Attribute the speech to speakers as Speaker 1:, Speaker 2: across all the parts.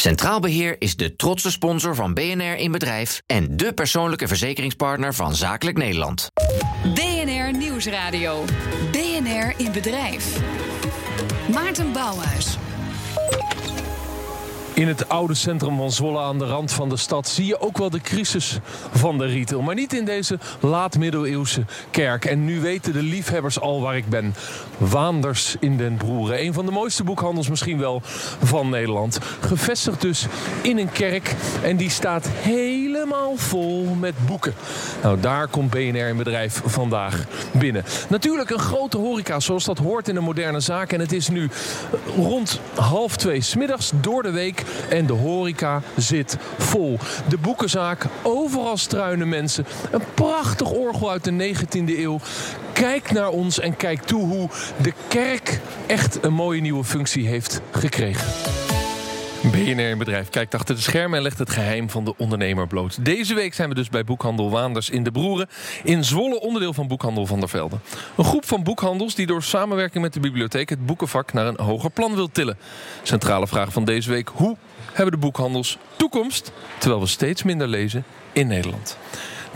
Speaker 1: Centraal Beheer is de trotse sponsor van BNR in Bedrijf en de persoonlijke verzekeringspartner van Zakelijk Nederland.
Speaker 2: BNR Nieuwsradio. BNR in Bedrijf. Maarten Bouwhuis.
Speaker 3: In het oude centrum van Zwolle aan de rand van de stad zie je ook wel de crisis van de retail. Maar niet in deze laat-middeleeuwse kerk. En nu weten de liefhebbers al waar ik ben. Waanders in den Broeren. Een van de mooiste boekhandels misschien wel van Nederland. Gevestigd dus in een kerk. En die staat helemaal vol met boeken. Nou, daar komt BNR in bedrijf vandaag binnen. Natuurlijk een grote horeca zoals dat hoort in een moderne zaak. En het is nu rond half twee smiddags door de week en de horeca zit vol. De boekenzaak, overal struinen mensen. Een prachtig orgel uit de 19e eeuw. Kijk naar ons en kijk toe hoe de kerk echt een mooie nieuwe functie heeft gekregen. BNR in Bedrijf kijkt achter de schermen en legt het geheim van de ondernemer bloot. Deze week zijn we dus bij Boekhandel Waanders in de Broeren. In Zwolle, onderdeel van Boekhandel van der Velde. Een groep van boekhandels die door samenwerking met de bibliotheek... het boekenvak naar een hoger plan wil tillen. Centrale vraag van deze week. Hoe hebben de boekhandels toekomst... terwijl we steeds minder lezen in Nederland?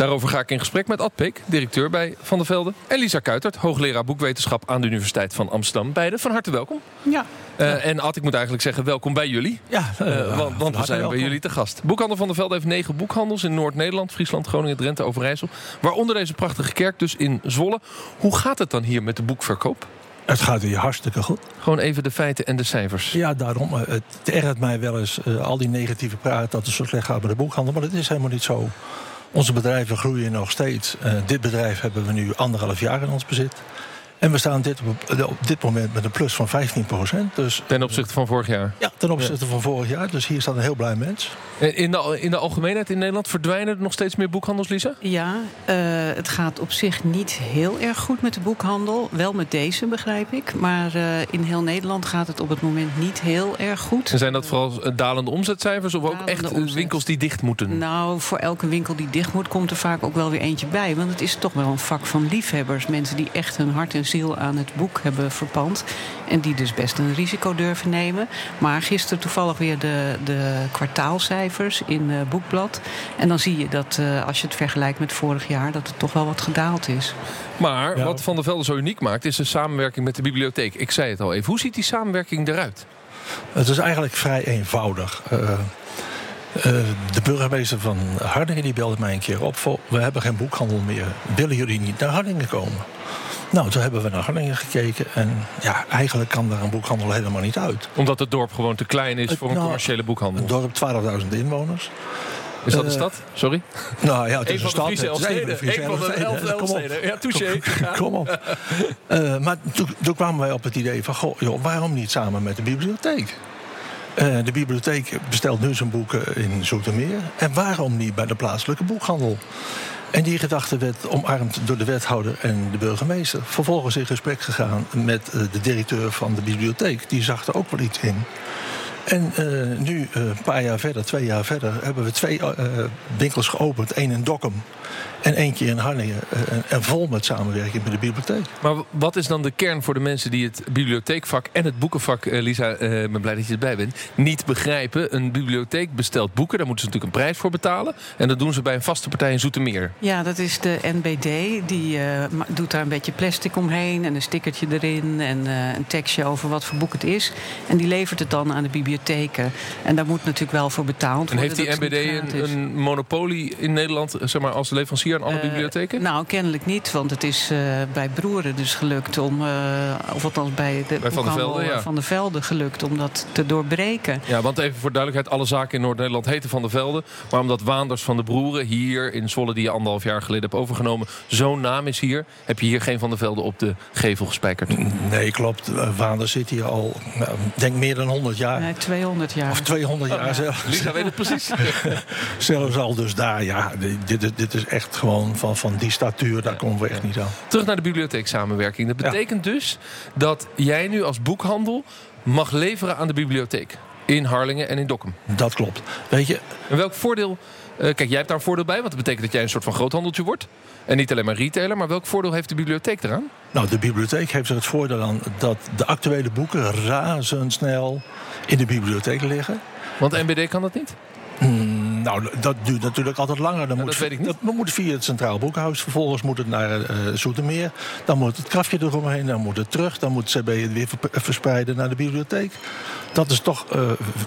Speaker 3: Daarover ga ik in gesprek met Ad Peek, directeur bij Van der Velde. En Lisa Kuitert, hoogleraar boekwetenschap aan de Universiteit van Amsterdam. Beiden van harte welkom.
Speaker 4: Ja.
Speaker 3: Uh, en Ad, ik moet eigenlijk zeggen, welkom bij jullie.
Speaker 4: Ja,
Speaker 3: uh, want, want we zijn welkom. bij jullie te gast. Boekhandel van der Velde heeft negen boekhandels in Noord-Nederland, Friesland, Groningen, Drenthe, Overijssel. Waaronder deze prachtige kerk dus in Zwolle. Hoe gaat het dan hier met de boekverkoop?
Speaker 4: Het gaat hier hartstikke goed.
Speaker 3: Gewoon even de feiten en de cijfers.
Speaker 4: Ja, daarom. Het ergert mij wel eens uh, al die negatieve praat dat het zo slecht gaat met de boekhandel. Maar dat is helemaal niet zo. Onze bedrijven groeien nog steeds. Uh, dit bedrijf hebben we nu anderhalf jaar in ons bezit. En we staan dit op, op dit moment met een plus van 15 procent. Dus,
Speaker 3: ten opzichte van vorig jaar?
Speaker 4: Ja, ten opzichte ja. van vorig jaar. Dus hier staat een heel blij mens.
Speaker 3: In de, in de algemeenheid in Nederland verdwijnen er nog steeds meer boekhandels, Lisa?
Speaker 5: Ja, uh, het gaat op zich niet heel erg goed met de boekhandel. Wel met deze, begrijp ik. Maar uh, in heel Nederland gaat het op het moment niet heel erg goed.
Speaker 3: En zijn dat vooral dalende omzetcijfers of ook echt omzet. winkels die dicht moeten?
Speaker 5: Nou, voor elke winkel die dicht moet, komt er vaak ook wel weer eentje bij. Want het is toch wel een vak van liefhebbers. Mensen die echt hun hart en ziel aan het boek hebben verpand. En die dus best een risico durven nemen. Maar gisteren toevallig weer de, de kwartaalcijfers in uh, Boekblad. En dan zie je dat uh, als je het vergelijkt met vorig jaar... dat het toch wel wat gedaald is.
Speaker 3: Maar ja. wat Van der Velde zo uniek maakt... is de samenwerking met de bibliotheek. Ik zei het al even. Hoe ziet die samenwerking eruit?
Speaker 4: Het is eigenlijk vrij eenvoudig. Uh, uh, de burgemeester van Hardingen die belde mij een keer op. Voor, we hebben geen boekhandel meer. Willen jullie niet naar Hardingen komen? Nou, toen hebben we naar Hardingen gekeken. En ja, eigenlijk kan daar een boekhandel helemaal niet uit.
Speaker 3: Omdat het dorp gewoon te klein is voor een nou, commerciële boekhandel?
Speaker 4: Een dorp, 12.000 inwoners.
Speaker 3: Is dat een stad? Sorry?
Speaker 4: Nou ja, het is
Speaker 3: een,
Speaker 4: een stad.
Speaker 3: Een van de elf Elfsteden. Ja, touché.
Speaker 4: Kom op. uh, maar toen, toen kwamen wij op het idee van... Goh, joh, waarom niet samen met de bibliotheek? Uh, de bibliotheek bestelt nu zijn boeken in Zoetermeer. En waarom niet bij de plaatselijke boekhandel? En die gedachte werd omarmd door de wethouder en de burgemeester. Vervolgens in gesprek gegaan met de directeur van de bibliotheek. Die zag er ook wel iets in. En uh, nu, uh, een paar jaar verder, twee jaar verder, hebben we twee winkels geopend. Eén in Dokkum en eentje in Harlingen. en vol met samenwerking met de bibliotheek.
Speaker 3: Maar wat is dan de kern voor de mensen die het bibliotheekvak en het boekenvak, Lisa, ik ben blij dat je erbij bent, niet begrijpen? Een bibliotheek bestelt boeken, daar moeten ze natuurlijk een prijs voor betalen. En dat doen ze bij een vaste partij in Zoetermeer.
Speaker 5: Ja, dat is de NBD. Die doet daar een beetje plastic omheen en een stickertje erin en een tekstje over wat voor boek het is. En die levert het dan aan de bibliotheken. En daar moet natuurlijk wel voor betaald worden.
Speaker 3: En heeft die NBD een, een, monopolie in Nederland, zeg maar, als leverancier aan alle uh, bibliotheken?
Speaker 5: Nou, kennelijk niet, want het is uh, bij Broeren dus gelukt om, uh, of althans bij de
Speaker 3: bij van, de Velde, ja.
Speaker 5: van de Velde gelukt om dat te doorbreken.
Speaker 3: Ja, want even voor duidelijkheid, alle zaken in Noord-Nederland heten Van de Velde. Maar omdat Waanders van de Broeren hier in Zwolle, die je anderhalf jaar geleden hebt overgenomen, zo'n naam is hier, heb je hier geen Van de Velde op de gevel gespijkerd.
Speaker 4: Nee, klopt. Waanders zit hier al, nou, denk meer dan 100 jaar.
Speaker 5: Nee, 200 jaar.
Speaker 4: Of 200 jaar
Speaker 3: oh, ja.
Speaker 4: zelfs.
Speaker 3: Lisa weet het precies.
Speaker 4: zelfs al dus daar, ja. Dit, dit is echt gewoon van, van die statuur, daar komen we echt niet aan.
Speaker 3: Terug naar de bibliotheeksamenwerking. Dat betekent dus dat jij nu als boekhandel mag leveren aan de bibliotheek. In Harlingen en in Dokkum.
Speaker 4: Dat klopt. Weet je...
Speaker 3: En welk voordeel... Uh, kijk, jij hebt daar een voordeel bij, want dat betekent dat jij een soort van groothandeltje wordt. En niet alleen maar retailer, maar welk voordeel heeft de bibliotheek eraan?
Speaker 4: Nou, de bibliotheek heeft er het voordeel aan dat de actuele boeken razendsnel in de bibliotheek liggen.
Speaker 3: Want NBD kan dat niet?
Speaker 4: Mm, nou, dat duurt natuurlijk altijd langer. Dan
Speaker 3: Ja,
Speaker 4: moet,
Speaker 3: dat weet ik niet.
Speaker 4: Dat moet via het Centraal Boekhuis. Vervolgens moet het naar eh Zoetermeer. Dan moet het krafje eromheen. Dan moet het terug. Dan moet CB het weer ver- verspreiden naar de bibliotheek. Dat is toch, eh,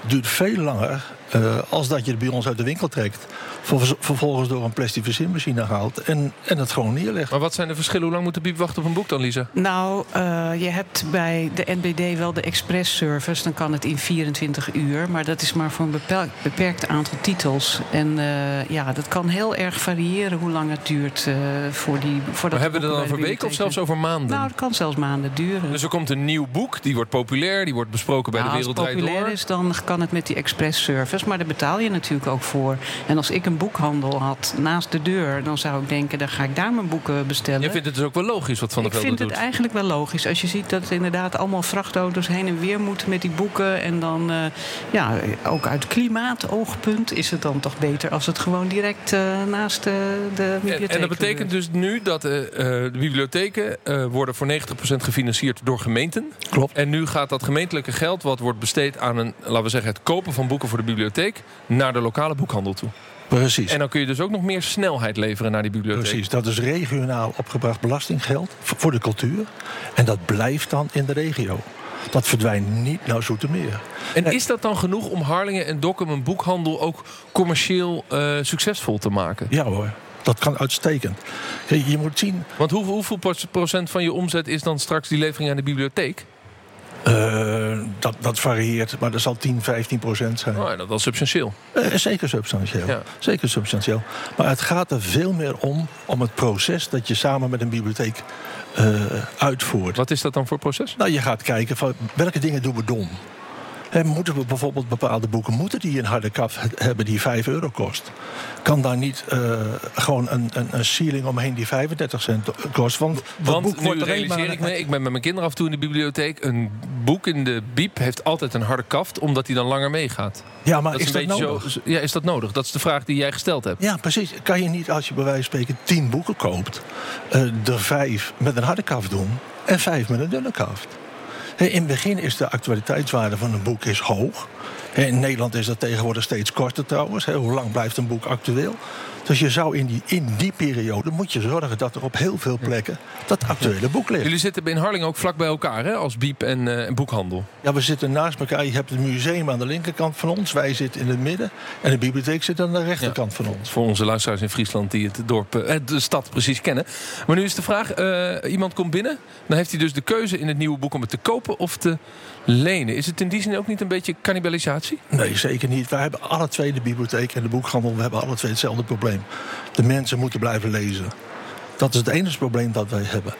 Speaker 4: duurt veel langer eh, als dat je het bij ons uit de winkel trekt. Ver- Vervolgens door een plastic verzinmachine haalt. En, en het gewoon neerlegt.
Speaker 3: Maar wat zijn de verschillen? Hoe lang moet de biep wachten op een boek dan, Lisa?
Speaker 5: Nou, eh, je hebt bij de NBD wel de express service. Dan kan het in 24 uur. Maar dat is maar voor een bepel- beperkt aantal titels. En eh, ja, dat kan heel erg variëren hoe lang het duurt eh, voor die. Voor
Speaker 3: Maar hebben we het dan over weken of zelfs over maanden?
Speaker 5: Nou, dat kan zelfs maanden duren.
Speaker 3: Dus er komt een nieuw boek, die wordt populair, die wordt besproken bij
Speaker 5: Nou,
Speaker 3: de Wereld
Speaker 5: als het populair
Speaker 3: Door.
Speaker 5: is, dan kan het met die express service. Maar daar betaal je natuurlijk ook voor. En als ik een boekhandel had naast de deur... dan zou ik denken, dan ga ik daar mijn boeken bestellen.
Speaker 3: Je vindt het dus ook wel logisch wat Van der
Speaker 5: ik
Speaker 3: Velde
Speaker 5: vind
Speaker 3: doet.
Speaker 5: het eigenlijk wel logisch. Als je ziet dat het inderdaad allemaal vrachtauto's heen en weer moeten met die boeken. En dan, eh, ja, ook uit klimaatoogpunt is het dan toch beter als het gewoon direct eh, naast eh, de bibliotheek
Speaker 3: en dat betekent dus nu dat eh, eh, de bibliotheken eh, worden voor 90% gefinancierd door gemeenten.
Speaker 4: Klopt.
Speaker 3: En nu gaat dat gemeentelijke geld, wat wordt besteed aan een, laten we zeggen, het kopen van boeken voor de bibliotheek, naar de lokale boekhandel toe.
Speaker 4: Precies.
Speaker 3: En dan kun je dus ook nog meer snelheid leveren naar die bibliotheek.
Speaker 4: Precies, dat is regionaal opgebracht belastinggeld voor de cultuur. En dat blijft dan in de regio. Dat verdwijnt niet naar Zoetermeer.
Speaker 3: En is dat dan genoeg om Harlingen en Dokkum een boekhandel ook commercieel eh, succesvol te maken?
Speaker 4: Ja hoor, dat kan uitstekend. Je moet zien,
Speaker 3: Want hoeveel, hoeveel procent van je omzet is dan straks die levering aan de bibliotheek?
Speaker 4: Eh, dat, dat varieert, maar dat zal 10, 15 procent zijn.
Speaker 3: Oh, dat is substantieel.
Speaker 4: Eh, zeker substantieel.
Speaker 3: Ja.
Speaker 4: Zeker substantieel. Maar het gaat er veel meer om, om het proces dat je samen met een bibliotheek eh, uitvoert.
Speaker 3: Wat is dat dan voor proces?
Speaker 4: Nou, je gaat kijken van welke dingen doen we dom. Hè, moeten we bijvoorbeeld bepaalde boeken moeten die een harde kaf he- hebben die 5 euro kost? Kan daar niet eh, gewoon een, een, een ceiling omheen die 35 cent kost? Want,
Speaker 3: Want
Speaker 4: boek
Speaker 3: nu
Speaker 4: alleen
Speaker 3: realiseer ik me, ik ben met mijn kinderen af en toe in de bibliotheek. Een boek in de biep heeft altijd een harde kaft, omdat hij dan langer meegaat.
Speaker 4: Ja, maar
Speaker 3: Dat
Speaker 4: is, dat nodig?
Speaker 3: zo. Ja, is dat nodig? Dat is de vraag die jij gesteld hebt.
Speaker 4: Ja, precies. Kan je niet als je bij wijze van spreken 10 boeken koopt, eh, er vijf met een harde kaft doen en vijf met een dunne kaft? In het begin is de actualiteitswaarde van een boek is hoog. In Nederland is dat tegenwoordig steeds korter trouwens. Hoe lang blijft een boek actueel? Dus je zou in die, in die periode moet je zorgen dat er op heel veel plekken dat actuele boek ligt.
Speaker 3: Jullie zitten in Harlingen ook vlak bij elkaar, hè? Als biep en, eh, en boekhandel.
Speaker 4: Ja, we zitten naast elkaar. Je hebt het museum aan de linkerkant van ons. Wij zitten in het midden. En de bibliotheek zit aan de rechterkant van ons.
Speaker 3: Voor onze luisteraars in Friesland die het dorp, eh, de stad precies kennen. Maar nu is de vraag: eh, iemand komt binnen. Dan heeft hij dus de keuze in het nieuwe boek om het te kopen of te lenen. Is het in die zin ook niet een beetje cannibalisatie?
Speaker 4: Nee, zeker niet. Wij hebben alle twee, de bibliotheek en de boekhandel, we hebben alle twee hetzelfde probleem. De mensen moeten blijven lezen. Dat is het enige probleem dat wij hebben.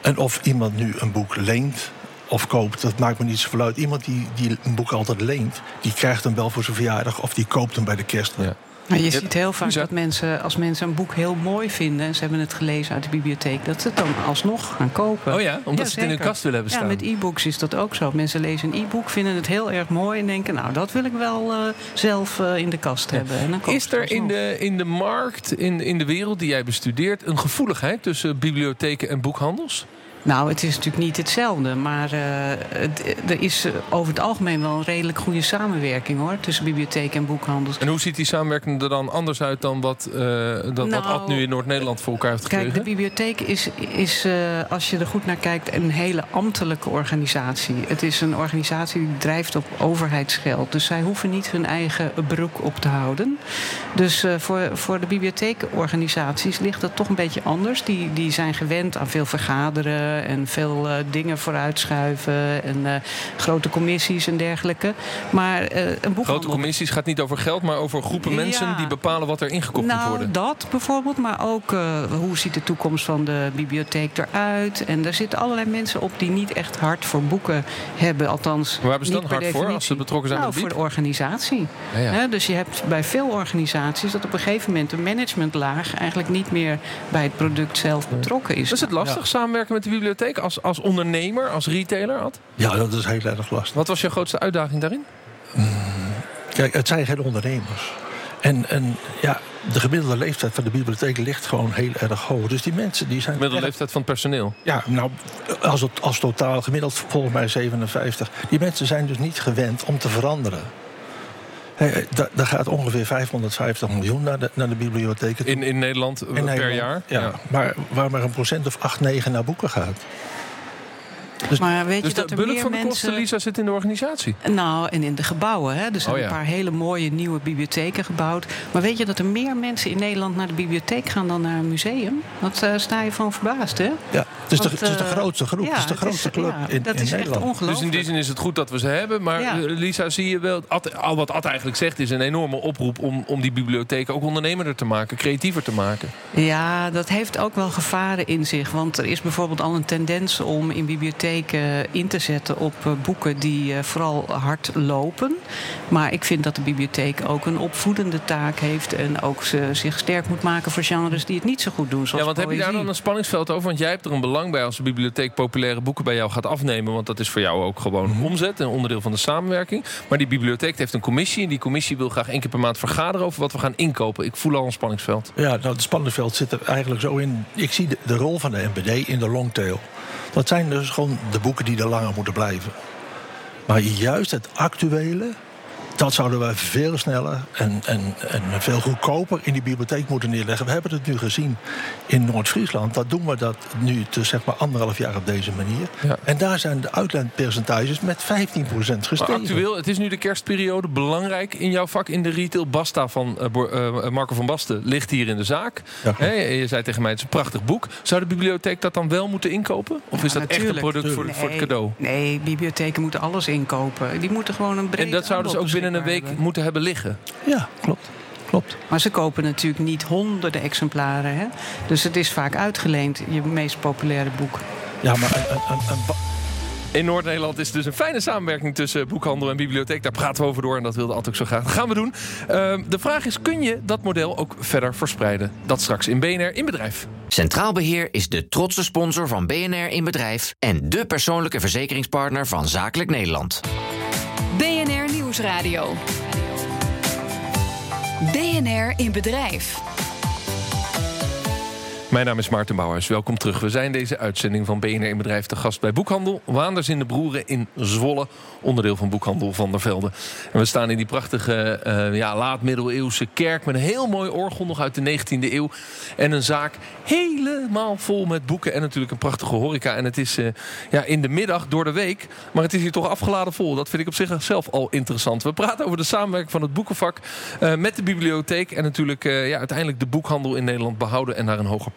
Speaker 4: En of iemand nu een boek leent of koopt, dat maakt me niet zoveel uit. Iemand die, die een boek altijd leent, die krijgt hem wel voor zijn verjaardag of die koopt hem bij de kerst.
Speaker 3: Ja.
Speaker 5: Maar je ziet heel vaak dat mensen, als mensen een boek heel mooi vinden... en ze hebben het gelezen uit de bibliotheek... dat ze het dan alsnog gaan kopen.
Speaker 3: Oh ja, omdat ze het in hun kast willen hebben staan.
Speaker 5: Ja, met e-books is dat ook zo. Mensen lezen een e-book, vinden het heel erg mooi... en denken, nou, dat wil ik wel eh, zelf eh, in de kast hebben. En dan
Speaker 3: Is er in de, in de markt, in, in de wereld die jij bestudeert, een gevoeligheid tussen bibliotheken en boekhandels?
Speaker 5: Nou, het is natuurlijk niet hetzelfde. Maar eh, het- er is eh, over het algemeen wel een redelijk goede samenwerking hoor. Tussen bibliotheek en boekhandels.
Speaker 3: En hoe ziet die samenwerking er dan anders uit dan wat, eh dat, wat
Speaker 5: Nou,
Speaker 3: Ad nu in Noord-Nederland voor elkaar heeft
Speaker 5: Kijk,
Speaker 3: gekregen?
Speaker 5: de bibliotheek is, is eh, als je er goed naar kijkt, een hele ambtelijke organisatie. Het is een organisatie die drijft op overheidsgeld. Dus zij hoeven niet hun eigen broek op te houden. Dus eh, voor, voor de bibliotheekorganisaties ligt dat toch een beetje anders. Die, die zijn gewend aan veel vergaderen en veel eh, dingen vooruitschuiven. En eh, grote commissies en dergelijke. Maar eh, een.
Speaker 3: Grote commissies gaat niet over geld, maar over groepen
Speaker 5: Ja.
Speaker 3: mensen die bepalen wat er ingekocht moet
Speaker 5: nou,
Speaker 3: worden.
Speaker 5: dat bijvoorbeeld, maar ook hoe ziet de toekomst van de bibliotheek eruit. En er zitten allerlei mensen op die niet echt hard voor boeken hebben. Althans,
Speaker 3: Waar hebben ze dan hard voor als ze betrokken zijn
Speaker 5: nou,
Speaker 3: bij
Speaker 5: voor de organisatie.
Speaker 3: Ja,
Speaker 5: dus je hebt bij veel organisaties dat op een gegeven moment de managementlaag eigenlijk niet meer bij het product zelf betrokken is.
Speaker 3: Is het lastig samenwerken met de bibliotheek als, als ondernemer, als retailer? Ad?
Speaker 4: Ja, dat is heel erg lastig.
Speaker 3: Wat was jouw grootste uitdaging daarin?
Speaker 4: Kijk, het zijn geen ondernemers. En, en ja, de gemiddelde leeftijd van de bibliotheek ligt gewoon heel erg hoog. Dus die mensen die zijn.
Speaker 3: Middelde
Speaker 4: erg-
Speaker 3: leeftijd van het personeel.
Speaker 4: Ja, nou, als, het, als totaal gemiddeld volgens mij 57. Die mensen zijn dus niet gewend om te veranderen. Hey, daar, daar gaat ongeveer 550 miljoen naar de, naar de bibliotheken.
Speaker 3: In, in Nederland
Speaker 4: In
Speaker 3: per
Speaker 4: Nederland.
Speaker 3: jaar?
Speaker 4: Ja, Maar waar maar een procent of 8, 9 naar boeken gaat.
Speaker 5: Maar weet
Speaker 3: Dus
Speaker 5: je dat
Speaker 3: de
Speaker 5: er
Speaker 3: bulk
Speaker 5: meer
Speaker 3: van de kosten,
Speaker 5: mensen...
Speaker 3: Lisa, zit in de organisatie.
Speaker 5: Nou, en in de gebouwen. Hè. Er zijn
Speaker 3: Oh ja.
Speaker 5: een paar hele mooie nieuwe bibliotheken gebouwd. Maar weet je dat er meer mensen in Nederland naar de bibliotheek gaan dan naar een museum? Dat eh, sta je van verbaasd, hè?
Speaker 4: Ja, het is, de, het is de
Speaker 5: eh,
Speaker 4: grootste groep,
Speaker 5: ja,
Speaker 4: het is de grootste
Speaker 5: is-
Speaker 4: club
Speaker 5: ja,
Speaker 4: in,
Speaker 5: dat
Speaker 4: in
Speaker 5: is echt
Speaker 4: Nederland.
Speaker 5: ongelooflijk.
Speaker 3: Dus in die zin is het goed dat we ze hebben. Maar
Speaker 5: Ja.
Speaker 3: eh, Lisa, zie je wel... Ad, al wat Ad eigenlijk zegt is een enorme oproep... om, om die bibliotheken ook ondernemender te maken, creatiever te maken.
Speaker 5: Ja, dat heeft ook wel gevaren in zich. Want er is bijvoorbeeld al een tendens om in bibliotheken in te zetten op eh, boeken die eh, vooral hard lopen. Maar ik vind dat de bibliotheek ook een opvoedende taak heeft. En ook ze zich sterk moet maken voor genres die het niet zo goed doen. Zoals
Speaker 3: Ja, want heb je daar dan een spanningsveld over? Want jij hebt er een belang bij als de bibliotheek populaire boeken bij jou gaat afnemen. Want dat is voor jou ook gewoon
Speaker 4: Mhm.
Speaker 3: omzet en onderdeel van de samenwerking. Maar die bibliotheek heeft een commissie. En die commissie wil graag één keer per maand vergaderen over wat we gaan inkopen. Ik voel al een spanningsveld.
Speaker 4: Ja, nou, het spannenveld zit er eigenlijk zo in. Ik zie de, de rol van de NBD in de longtail. Dat zijn dus gewoon de boeken die er langer moeten blijven. Maar juist het actuele, dat zouden wij veel sneller en, en, en veel goedkoper in die bibliotheek moeten neerleggen. We hebben het nu gezien in Noord-Friesland. Dat doen we dat nu te zeg maar anderhalf jaar op deze manier.
Speaker 3: Ja.
Speaker 4: En daar zijn de uitleenpercentages met 15%
Speaker 3: Maar
Speaker 4: gestegen.
Speaker 3: actueel, het is nu de kerstperiode. Belangrijk in jouw vak in de retail. Basta van eh, eh, Marco van Basten ligt hier in de zaak.
Speaker 4: Ja,
Speaker 3: je zei tegen mij, het is een prachtig boek. Zou de bibliotheek dat dan wel moeten inkopen? Of
Speaker 5: Ja,
Speaker 3: is dat echt een product voor, voor het cadeau?
Speaker 5: Nee, bibliotheken moeten alles inkopen. Die moeten gewoon een breed
Speaker 3: En dat zouden ze ook
Speaker 5: aanbod
Speaker 3: binnen een week moeten hebben liggen.
Speaker 4: Ja, klopt. klopt.
Speaker 5: Maar ze kopen natuurlijk niet honderden exemplaren. Hè? Dus het is vaak uitgeleend, je meest populaire boek.
Speaker 4: Ja, maar een, een, een, een ba-
Speaker 3: In Noord-Nederland is dus een fijne samenwerking tussen boekhandel en bibliotheek. Daar praten we over door en dat wilde Ad ook zo graag. Dat gaan we doen. Ehm, de vraag is, kun je dat model ook verder verspreiden? Dat straks in BNR in bedrijf.
Speaker 1: Centraal Beheer is de trotse sponsor van BNR in Bedrijf en de persoonlijke verzekeringspartner van Zakelijk Nederland.
Speaker 2: Nieuwsradio. BNR in Bedrijf.
Speaker 3: Mijn naam is Maarten Bouwhuis. Welkom terug. We zijn deze uitzending van BNR in Bedrijf te gast bij Boekhandel. Waanders in de Broeren in Zwolle. Onderdeel van Boekhandel Van der Velde. En we staan in die prachtige eh, ja, laat-middeleeuwse kerk... met een heel mooi orgel nog uit de 19e eeuw. En een zaak helemaal vol met boeken. En natuurlijk een prachtige horeca. En het is eh, ja, in de middag door de week. Maar het is hier toch afgeladen vol. Dat vind ik op zichzelf al interessant. We praten over de samenwerking van het boekenvak... eh, met de bibliotheek. En natuurlijk ja, uiteindelijk de boekhandel in Nederland behouden... en naar een hoger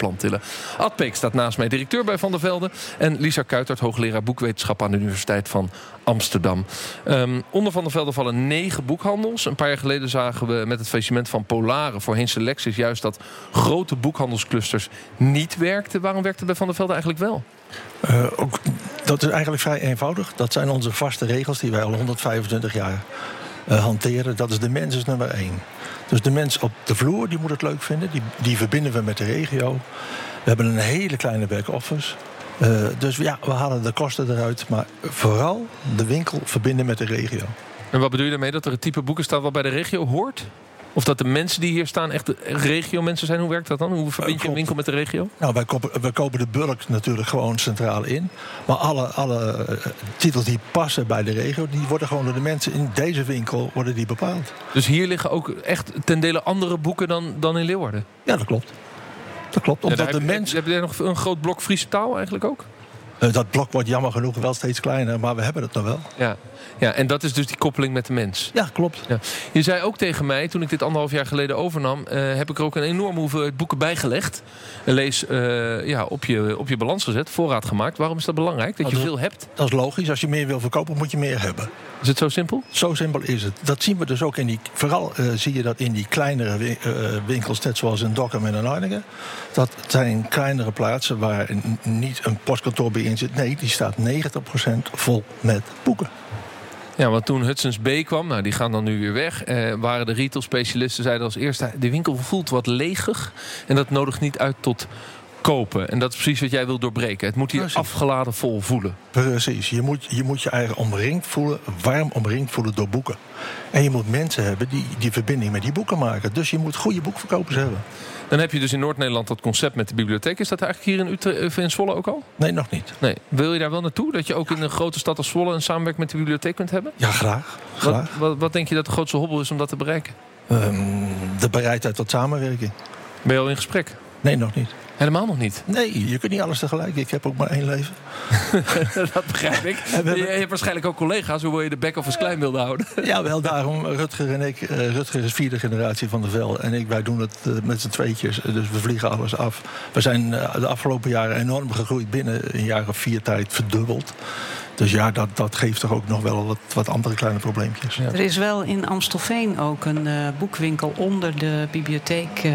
Speaker 3: Ad Peek staat naast mij, directeur bij Van der Velde. En Lisa Kuitert, hoogleraar boekwetenschap aan de Universiteit van Amsterdam. Ehm, onder Van der Velde vallen negen boekhandels. Een paar jaar geleden zagen we met het faillissement van Polaren... voorheen Selectis juist dat grote boekhandelsclusters niet werkten. Waarom werkte bij Van der Velde eigenlijk wel?
Speaker 4: Eh, ook, dat is eigenlijk vrij eenvoudig. Dat zijn onze vaste regels die wij al 125 jaar eh, hanteren. Dat is de mens is nummer één. Dus de mens op de vloer die moet het leuk vinden. Die, die verbinden we met de regio. We hebben een hele kleine back-office. Eh, dus ja, we halen de kosten eruit. Maar vooral de winkel verbinden met de regio.
Speaker 3: En wat bedoel je daarmee? Dat er een type boeken staat wat bij de regio hoort? Of dat de mensen die hier staan echt regio-mensen zijn? Hoe werkt dat dan? Hoe verbind je een winkel met de regio?
Speaker 4: Nou, wij kopen, wij kopen de bulk natuurlijk gewoon centraal in. Maar alle, alle eh, titels die passen bij de regio... die worden gewoon door de mensen in deze winkel worden die bepaald.
Speaker 3: Dus hier liggen ook echt ten dele andere boeken dan, dan in Leeuwarden.
Speaker 4: Ja, dat klopt. Dat klopt, omdat de
Speaker 3: heb,
Speaker 4: mens...
Speaker 3: Heb je nog een groot blok Friese taal eigenlijk ook?
Speaker 4: Eh, dat blok wordt jammer genoeg wel steeds kleiner, maar we hebben het nog wel.
Speaker 3: Ja. ja, en dat is dus die koppeling met de mens.
Speaker 4: Ja, klopt.
Speaker 3: Ja. Je zei ook tegen mij, toen ik dit anderhalf jaar geleden overnam... eh, heb ik er ook een enorme hoeveelheid boeken bijgelegd. En lees eh, ja, op, je, op je balans gezet, voorraad gemaakt. Waarom is dat belangrijk, dat je veel hebt?
Speaker 4: Dat is logisch. Als je meer wil verkopen, moet je meer hebben.
Speaker 3: Is het zo simpel?
Speaker 4: Zo simpel is het. Dat zien we dus ook in die... Vooral zie je dat in die kleinere wi- winkels, net zoals in Dokkum en in Arnhem. Dat zijn kleinere plaatsen waar niet een postkantoor bij Nee, die staat 90% vol met boeken.
Speaker 3: Ja, want toen Hudson's B kwam, nou die gaan dan nu weer weg... Eh, waren de retail specialisten zeiden als eerste... de winkel voelt wat leegig en dat nodigt niet uit tot kopen. En dat is precies wat jij wil doorbreken. Het moet hier
Speaker 4: Precies.
Speaker 3: afgeladen vol voelen.
Speaker 4: Precies. Je moet, je moet je eigen omringd voelen, warm omringd voelen door boeken. En je moet mensen hebben die die verbinding met die boeken maken. Dus je moet goede boekverkopers hebben.
Speaker 3: Dan heb je dus in Noord-Nederland dat concept met de bibliotheek. Is dat eigenlijk hier in, Utrecht, of in Zwolle ook al?
Speaker 4: Nee, nog niet.
Speaker 3: Nee. Wil je daar wel naartoe? Dat je ook in een grote stad als Zwolle een samenwerking met de bibliotheek kunt hebben?
Speaker 4: Ja, graag.
Speaker 3: Wat,
Speaker 4: graag.
Speaker 3: wat, wat denk je dat de grootste hobbel is om dat te bereiken?
Speaker 4: Ehm, de bereidheid tot samenwerking.
Speaker 3: Ben je al in gesprek?
Speaker 4: Nee, nog niet.
Speaker 3: Helemaal nog niet.
Speaker 4: Nee, je kunt niet alles tegelijk. Ik heb ook maar één leven.
Speaker 3: dat begrijp ik. je hebt waarschijnlijk ook collega's hoe wil je de back-office klein wilde houden.
Speaker 4: Ja, wel daarom. Rutger en ik. eh, Rutger is vierde generatie van de Vel. En ik, wij doen het eh, met z'n tweetjes. Dus we vliegen alles af. We zijn eh, de afgelopen jaren enorm gegroeid. Binnen een jaar of vier tijd verdubbeld. Dus ja, dat, dat geeft toch ook nog wel wat, wat andere kleine probleempjes.
Speaker 3: Ja.
Speaker 5: Er is wel in Amstelveen ook een eh, boekwinkel onder de bibliotheek eh,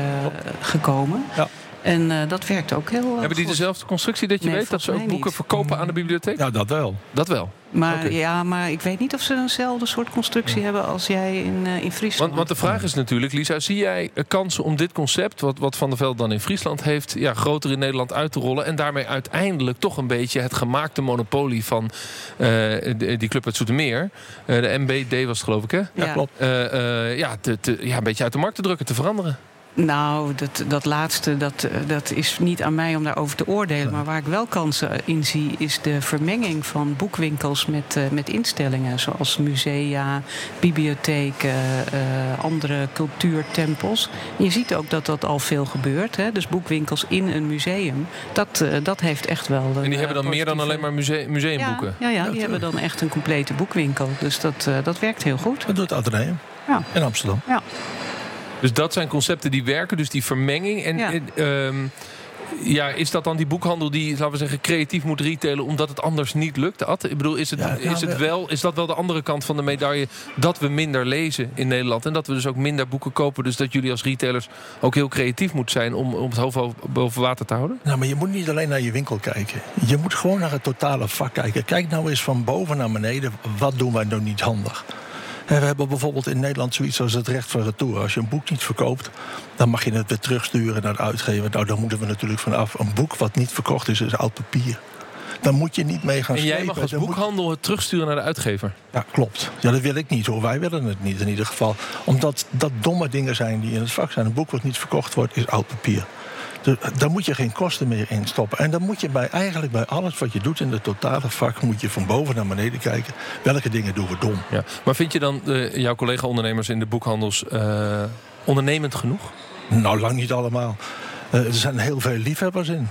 Speaker 5: gekomen.
Speaker 4: Ja.
Speaker 5: En eh, dat werkt ook heel
Speaker 3: Hebben die dezelfde constructie dat je
Speaker 5: Nee,
Speaker 3: weet dat ze ook boeken
Speaker 5: niet.
Speaker 3: verkopen aan de bibliotheek?
Speaker 4: Ja, dat wel.
Speaker 3: Dat wel.
Speaker 5: Maar, ja, maar ik weet niet of ze eenzelfde soort constructie hebben als jij in, eh, in Friesland.
Speaker 3: Want, want de vraag is natuurlijk, Lisa, zie jij eh, kansen om dit concept, wat, wat Van der Veld dan in Friesland heeft, ja, groter in Nederland uit te rollen en daarmee uiteindelijk toch een beetje het gemaakte monopolie van eh, die club uit Zoetermeer, eh, de MBD was het geloof ik hè,
Speaker 4: Ja, klopt.
Speaker 3: Eh, eh, ja, te, te- ja, een beetje uit de markt te drukken, te veranderen.
Speaker 5: Nou, dat, dat laatste, dat, eh, dat is niet aan mij om daarover te oordelen. Maar waar ik wel kansen in zie, is de vermenging van boekwinkels met, eh, met instellingen. Zoals musea, bibliotheken, eh, andere cultuurtempels. Je ziet ook dat dat al veel gebeurt. Hè? Dus boekwinkels in een museum, dat, eh, dat heeft echt wel...
Speaker 3: En die hebben dan meer dan alleen maar muse- museumboeken.
Speaker 5: Ja, ja, ja, die hebben dan echt een complete boekwinkel. Dus dat, eh, dat werkt heel goed.
Speaker 4: Dat doet het Atheneum
Speaker 5: Ja.
Speaker 4: in Amsterdam.
Speaker 5: Ja.
Speaker 3: Dus dat zijn concepten die werken, dus die vermenging. En
Speaker 5: Ja.
Speaker 3: eh, ehm, ja, is dat dan die boekhandel die, laten we zeggen, creatief moet retailen omdat het anders niet lukt? Ad? Ik bedoel, is, het,
Speaker 4: Ja, nou,
Speaker 3: is, het
Speaker 4: wel-
Speaker 3: is dat wel de andere kant van de medaille dat we minder lezen in Nederland en dat we dus ook minder boeken kopen? Dus dat jullie als retailers ook heel creatief moeten zijn om, om het hoofd boven water te houden?
Speaker 4: Nou, maar je moet niet alleen naar je winkel kijken. Je moet gewoon naar het totale vak kijken. Kijk nou eens van boven naar beneden. Wat doen wij nou niet handig? En we hebben bijvoorbeeld in Nederland zoiets als het recht van retour. Als je een boek niet verkoopt, dan mag je het weer terugsturen naar de uitgever. Nou, daar moeten we natuurlijk vanaf. Een boek wat niet verkocht is, is oud papier. Dan moet je niet mee gaan
Speaker 3: En jij mag als
Speaker 4: Dan moet-
Speaker 3: boekhandel het terugsturen naar de uitgever.
Speaker 4: Ja, klopt. Ja, dat wil ik niet hoor. Wij willen het niet in ieder geval. Omdat dat domme dingen zijn die in het vak zijn. Een boek wat niet verkocht wordt, is oud papier. Dus daar moet je geen kosten meer in stoppen. En dan moet je bij, eigenlijk bij alles wat je doet in het totale vak... moet je van boven naar beneden kijken. Welke dingen doen we dom?
Speaker 3: Ja. Maar vind je dan eh, jouw collega-ondernemers in de boekhandels eh, ondernemend genoeg?
Speaker 4: Nou, lang niet allemaal. Eh, er zijn heel veel liefhebbers in.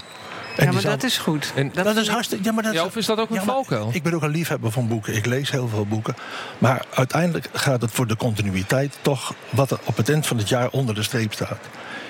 Speaker 4: En
Speaker 5: ja, maar
Speaker 4: zal-
Speaker 5: dat is goed.
Speaker 3: En-
Speaker 5: dat
Speaker 4: is
Speaker 5: ik-
Speaker 4: hartstikke... Ja, maar dat
Speaker 3: Ja, of is dat ook een
Speaker 4: Ja,
Speaker 3: valkuil?
Speaker 4: Ik ben ook een liefhebber van boeken. Ik lees heel veel boeken. Maar uiteindelijk gaat het voor de continuïteit toch wat er op het eind van het jaar onder de streep staat.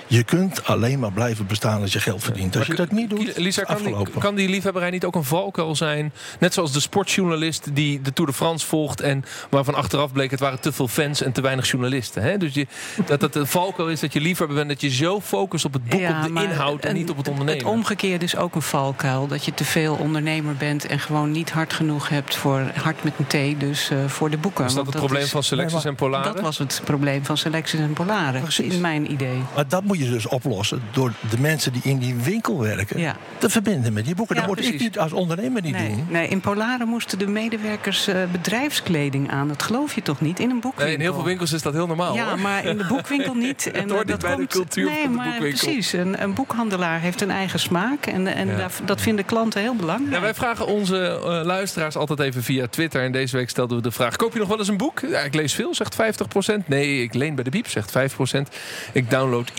Speaker 4: Je kunt alleen maar blijven bestaan als je geld verdient. Als je dat niet doet,
Speaker 3: Lisa, kan die, kan die liefhebberij niet ook een valkuil zijn? Net zoals de sportjournalist die de Tour de France volgt... en waarvan achteraf bleek het waren te veel fans en te weinig journalisten. Hè? Dus je, dat het een valkuil is dat je liefhebber bent... dat je zo focust op het boek,
Speaker 5: Ja,
Speaker 3: op de inhoud en
Speaker 5: een-
Speaker 3: niet op het ondernemen.
Speaker 5: Het omgekeerde is ook een valkuil. Dat je te veel ondernemer bent en gewoon niet hard genoeg hebt voor hard met een T, dus eh, voor de boeken.
Speaker 3: is dat het probleem
Speaker 5: is-
Speaker 3: van Selectis en Polaren?
Speaker 5: Dat was het probleem van Selectis en Polaren,
Speaker 4: Precies.
Speaker 5: in mijn idee.
Speaker 4: Maar dat moet je dus oplossen door de mensen die in die winkel werken...
Speaker 5: Ja.
Speaker 4: te verbinden met die boeken.
Speaker 5: Ja,
Speaker 4: dat moet ik niet als ondernemer niet
Speaker 5: Nee,
Speaker 4: doen.
Speaker 5: nee, in Polaren moesten de medewerkers eh, bedrijfskleding aan. Dat geloof je toch niet? In een boekwinkel.
Speaker 3: Nee, in heel veel winkels is dat heel normaal.
Speaker 5: Ja,
Speaker 3: hoor.
Speaker 5: maar in de boekwinkel niet. En,
Speaker 3: hoort
Speaker 5: eh,
Speaker 3: bij de cultuur
Speaker 5: nee,
Speaker 3: van de
Speaker 5: maar
Speaker 3: boekwinkel.
Speaker 5: Precies, een, een boekhandelaar heeft een eigen smaak. En, en
Speaker 3: Ja.
Speaker 5: dat vinden klanten heel belangrijk.
Speaker 3: Ja, wij vragen onze eh, luisteraars altijd even via Twitter. En deze week stelden we de vraag: koop je nog wel eens een boek? Ja, ik lees veel, zegt 50%. Nee, ik leen bij de Biep, zegt 5%. Ik download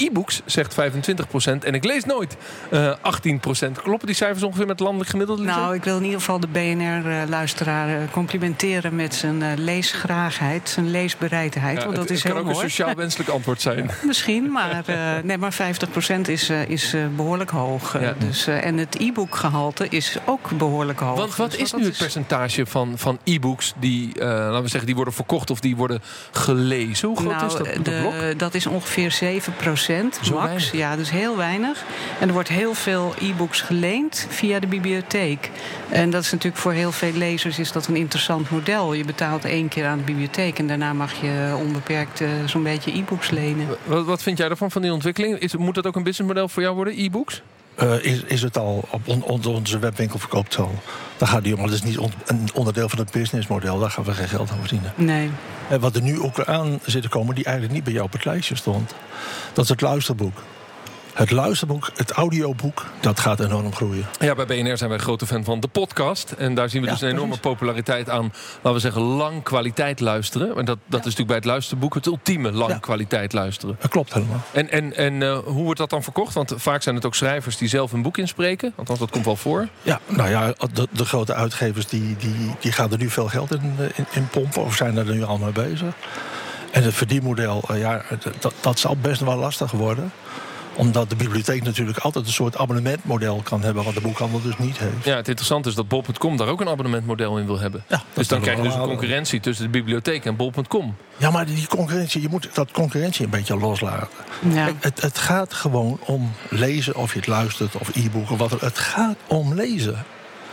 Speaker 3: zegt 25%. En ik lees nooit, eh 18%. Kloppen die cijfers ongeveer met landelijk gemiddelde?
Speaker 5: Nou, ik wil in ieder geval de BNR-luisteraar eh, complimenteren met zijn eh, leesgraagheid, zijn leesbereidheid.
Speaker 3: Ja,
Speaker 5: want dat
Speaker 3: het,
Speaker 5: is
Speaker 3: het kan ook een sociaal wenselijk antwoord zijn.
Speaker 5: Misschien, maar, eh, nee, maar 50% is, eh, is eh, behoorlijk hoog. Eh,
Speaker 3: Ja.
Speaker 5: dus, eh, en het e-bookgehalte is ook behoorlijk hoog.
Speaker 3: Want wat
Speaker 5: Dus
Speaker 3: is nu het percentage van, van e-books die, eh, laten we zeggen, die worden verkocht of die worden gelezen? Hoe groot
Speaker 5: nou,
Speaker 3: is dat,
Speaker 5: de- dat is ongeveer 7
Speaker 3: Zo
Speaker 5: max.
Speaker 3: weinig.
Speaker 5: Ja, dus heel weinig. En er wordt heel veel e-books geleend via de bibliotheek. En dat is natuurlijk voor heel veel lezers is dat een interessant model. Je betaalt één keer aan de bibliotheek en daarna mag je onbeperkt eh, zo'n beetje e-books lenen.
Speaker 3: Wat, wat vind jij ervan, van die ontwikkeling? Is, moet dat ook een businessmodel voor jou worden, e-books?
Speaker 4: eh, is, is het al op on- onze webwinkel verkoopt al. Daar gaat die om, maar dat is niet on- een onderdeel van het businessmodel. Daar gaan we geen geld aan verdienen.
Speaker 5: Nee.
Speaker 4: En wat er nu ook aan zit te komen, die eigenlijk niet bij jou op het lijstje stond. Dat is het luisterboek. Het luisterboek, het audioboek, dat gaat enorm groeien.
Speaker 3: Ja, bij BNR zijn wij grote fan van de podcast. En daar zien we
Speaker 4: Ja,
Speaker 3: dus een enorme
Speaker 4: precies.
Speaker 3: populariteit aan, laten we zeggen, lang kwaliteit luisteren. En dat, dat is natuurlijk bij het luisterboek het ultieme lang
Speaker 4: Ja.
Speaker 3: kwaliteit luisteren.
Speaker 4: Dat klopt helemaal.
Speaker 3: En, en, en eh, hoe wordt dat dan verkocht? Want vaak zijn het ook schrijvers die zelf een boek inspreken. Althans, dat komt wel voor.
Speaker 4: Ja, nou ja, de, de grote uitgevers die, die, die gaan er nu veel geld in, eh, in, in pompen of zijn er nu al mee bezig. En het verdienmodel, eh, ja, dat, dat zal best wel lastig worden omdat de bibliotheek natuurlijk altijd een soort abonnementmodel kan hebben, wat de boekhandel dus niet heeft.
Speaker 3: Ja, het interessante is dat bol.com daar ook een abonnementmodel in wil hebben.
Speaker 4: Ja,
Speaker 3: dus dan krijg je dus een concurrentie tussen de bibliotheek en bol.com.
Speaker 4: Ja, maar die concurrentie, je moet dat concurrentie een beetje loslaten.
Speaker 5: Ja.
Speaker 4: Kijk, Het, het gaat gewoon om lezen, of je het luistert, of e-book, of wat er. Het gaat om lezen.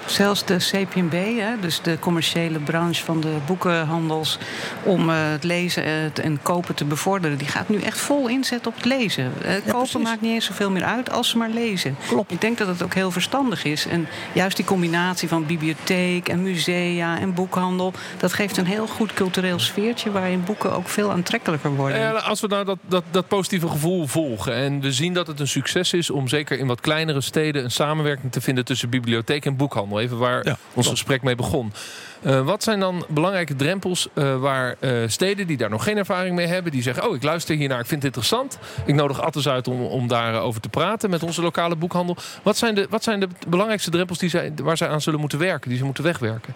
Speaker 5: Zelfs de CPNB, hè, dus de commerciële branche van de boekenhandels, om eh, het lezen eh, en kopen te bevorderen, die gaat nu echt vol inzetten op het lezen. Eh, kopen
Speaker 4: precies.
Speaker 5: maakt niet eens zoveel meer uit als ze maar lezen.
Speaker 4: Klopt.
Speaker 5: Ik denk dat het ook heel verstandig is. En juist die combinatie van bibliotheek en musea en boekhandel, dat geeft een heel goed cultureel sfeertje waarin boeken ook veel aantrekkelijker worden.
Speaker 3: Ja, als we nou dat, dat, dat positieve gevoel volgen en we zien dat het een succes is om zeker in wat kleinere steden een samenwerking te vinden tussen bibliotheek en boekhandel, even waar
Speaker 4: Ja,
Speaker 3: ons gesprek mee begon. Eh, wat zijn dan belangrijke drempels eh, waar eh, steden die daar nog geen ervaring mee hebben, die zeggen: Oh, ik luister hiernaar, ik vind het interessant. Ik nodig Attes uit om, om daarover te praten met onze lokale boekhandel. Wat zijn de, wat zijn de belangrijkste drempels die zij, waar zij aan zullen moeten werken, die ze moeten wegwerken?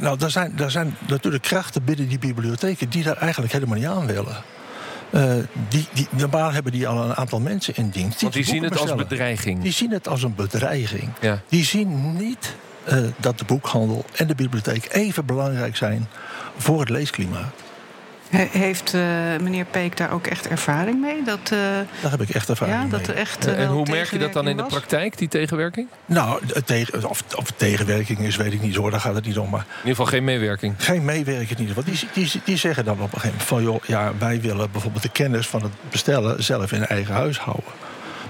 Speaker 4: Nou, er zijn, er zijn natuurlijk krachten binnen die bibliotheken die daar eigenlijk helemaal niet aan willen. Eh, die, die, normaal hebben die al een aantal mensen in dienst.
Speaker 3: Want die zien het als bedreiging.
Speaker 4: Die zien het als een bedreiging.
Speaker 3: Ja.
Speaker 4: Die zien niet eh, dat de boekhandel en de bibliotheek even belangrijk zijn voor het leesklimaat.
Speaker 5: He- heeft eh, meneer Peek daar ook echt ervaring mee? Dat, eh,
Speaker 4: Daar heb ik echt ervaring
Speaker 5: ja,
Speaker 4: mee.
Speaker 5: dat er echt.
Speaker 3: en hoe merk je dat dan in de praktijk, die tegenwerking?
Speaker 4: Nou, tegen, of, of het tegenwerking is, weet ik niet hoor, daar gaat het niet om. Maar
Speaker 3: In ieder geval geen meewerking.
Speaker 4: geen meewerken niet. Want die, die, die zeggen dan op een gegeven moment van... joh, ja, wij willen bijvoorbeeld de kennis van het bestellen zelf in eigen huis houden.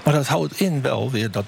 Speaker 4: Maar dat houdt in wel weer dat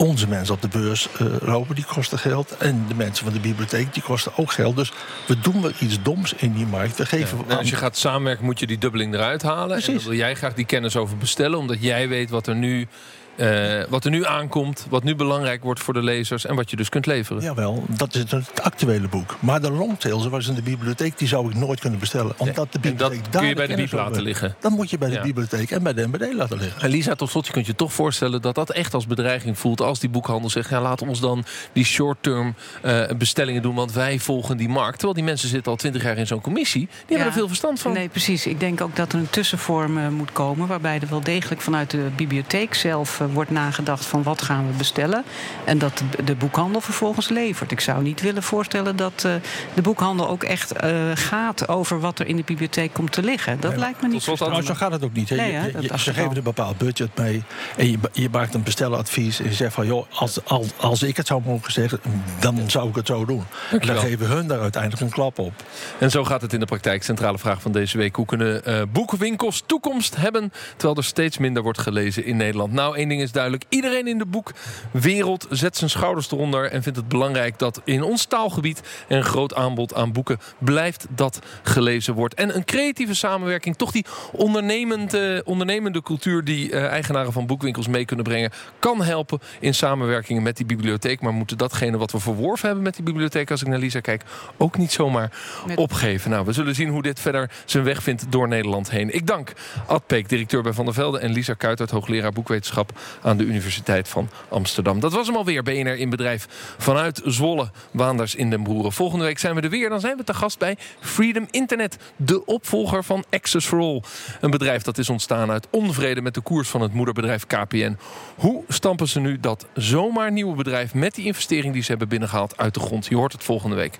Speaker 4: onze mensen op de beurs eh, lopen, die kosten geld. En de mensen van de bibliotheek, die kosten ook geld. Dus we doen wel iets doms in die markt. We geven
Speaker 3: En als je gaat samenwerken, moet je die dubbeling eruit halen. En dan wil jij graag die kennis over bestellen, omdat jij weet wat er nu, eh, wat er nu aankomt, wat nu belangrijk wordt voor de lezers en wat je dus kunt leveren.
Speaker 4: Jawel, dat is het actuele boek. Maar de longtail, zoals in de bibliotheek, die zou ik nooit kunnen bestellen. Omdat de
Speaker 3: En dat
Speaker 4: bibliotheek
Speaker 3: kun je bij de bieb
Speaker 4: over
Speaker 3: laten liggen.
Speaker 4: Dan moet je bij de
Speaker 3: Ja.
Speaker 4: bibliotheek en bij de MBD laten liggen.
Speaker 3: En Lisa, tot slot, je kunt je toch voorstellen dat dat echt als bedreiging voelt als die boekhandel zegt: ja, laat ons dan die short-term eh, bestellingen doen, want wij volgen die markt. Terwijl die mensen zitten al twintig jaar in zo'n commissie, die hebben er veel verstand van.
Speaker 5: Nee, precies. Ik denk ook dat er een tussenvorm eh, moet komen... waarbij er wel degelijk vanuit de bibliotheek zelf wordt nagedacht... van wat gaan we bestellen. En dat de, de boekhandel vervolgens levert. Ik zou niet willen voorstellen dat eh, de boekhandel ook echt eh, gaat... over wat er in de bibliotheek komt te liggen. Dat
Speaker 4: Nee,
Speaker 5: lijkt me niet
Speaker 3: slot
Speaker 4: Nou, zo gaat het ook niet.
Speaker 5: Nee,
Speaker 4: Je- ze geven een bepaald budget mee. En je, je maakt een besteladvies. En je zegt van, joh, als, als, als ik het zou mogen zeggen... dan zou ik het zo doen. En dan geven hun daar uiteindelijk een klap op.
Speaker 3: En zo gaat het in de praktijk. Centrale vraag van deze week. Hoe kunnen eh, boekwinkels toekomst hebben... terwijl er steeds minder wordt gelezen in Nederland? Nou, één ding is duidelijk. Iedereen in de boekwereld zet zijn schouders eronder... en vindt het belangrijk dat in ons taalgebied... een groot aanbod aan boeken blijft dat gelezen wordt. En een creatieve samenwerking, toch die ondernemende, ondernemende cultuur... die eh, eigenaren van boekwinkels mee kunnen brengen... kan helpen in samenwerking met die bibliotheek. Maar moeten datgene wat we verworven hebben met die bibliotheek... als ik naar Lisa kijk, ook niet zomaar
Speaker 5: Met-
Speaker 3: opgeven. Nou, we zullen zien hoe dit verder zijn weg vindt door Nederland heen. Ik dank Ad Peek, directeur bij Van der Velde... en Lisa Kuitert, hoogleraar boekwetenschap aan de Universiteit van Amsterdam. Dat was hem alweer, BNR in Bedrijf vanuit Zwolle, Waanders in den Broeren. Volgende week zijn we er weer. Dan zijn we te gast bij Freedom Internet, de opvolger van Access for All. Een bedrijf dat is ontstaan uit onvrede met de koers van het moederbedrijf KPN. Hoe stampen ze nu dat zomaar nieuwe bedrijf... met die investering die ze hebben binnengehaald uit de grond? Je hoort het volgende week.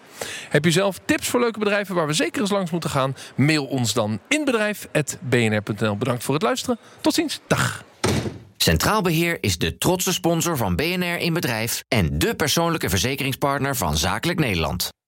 Speaker 3: Heb je zelf tips voor leuke bedrijven waar we zeker eens langs moeten gaan? Mail ons dan inbedrijf.bnr.nl. Bedankt voor het luisteren. Tot ziens. Dag.
Speaker 1: Centraal Beheer is de trotse sponsor van BNR in Bedrijf en de persoonlijke verzekeringspartner van Zakelijk Nederland.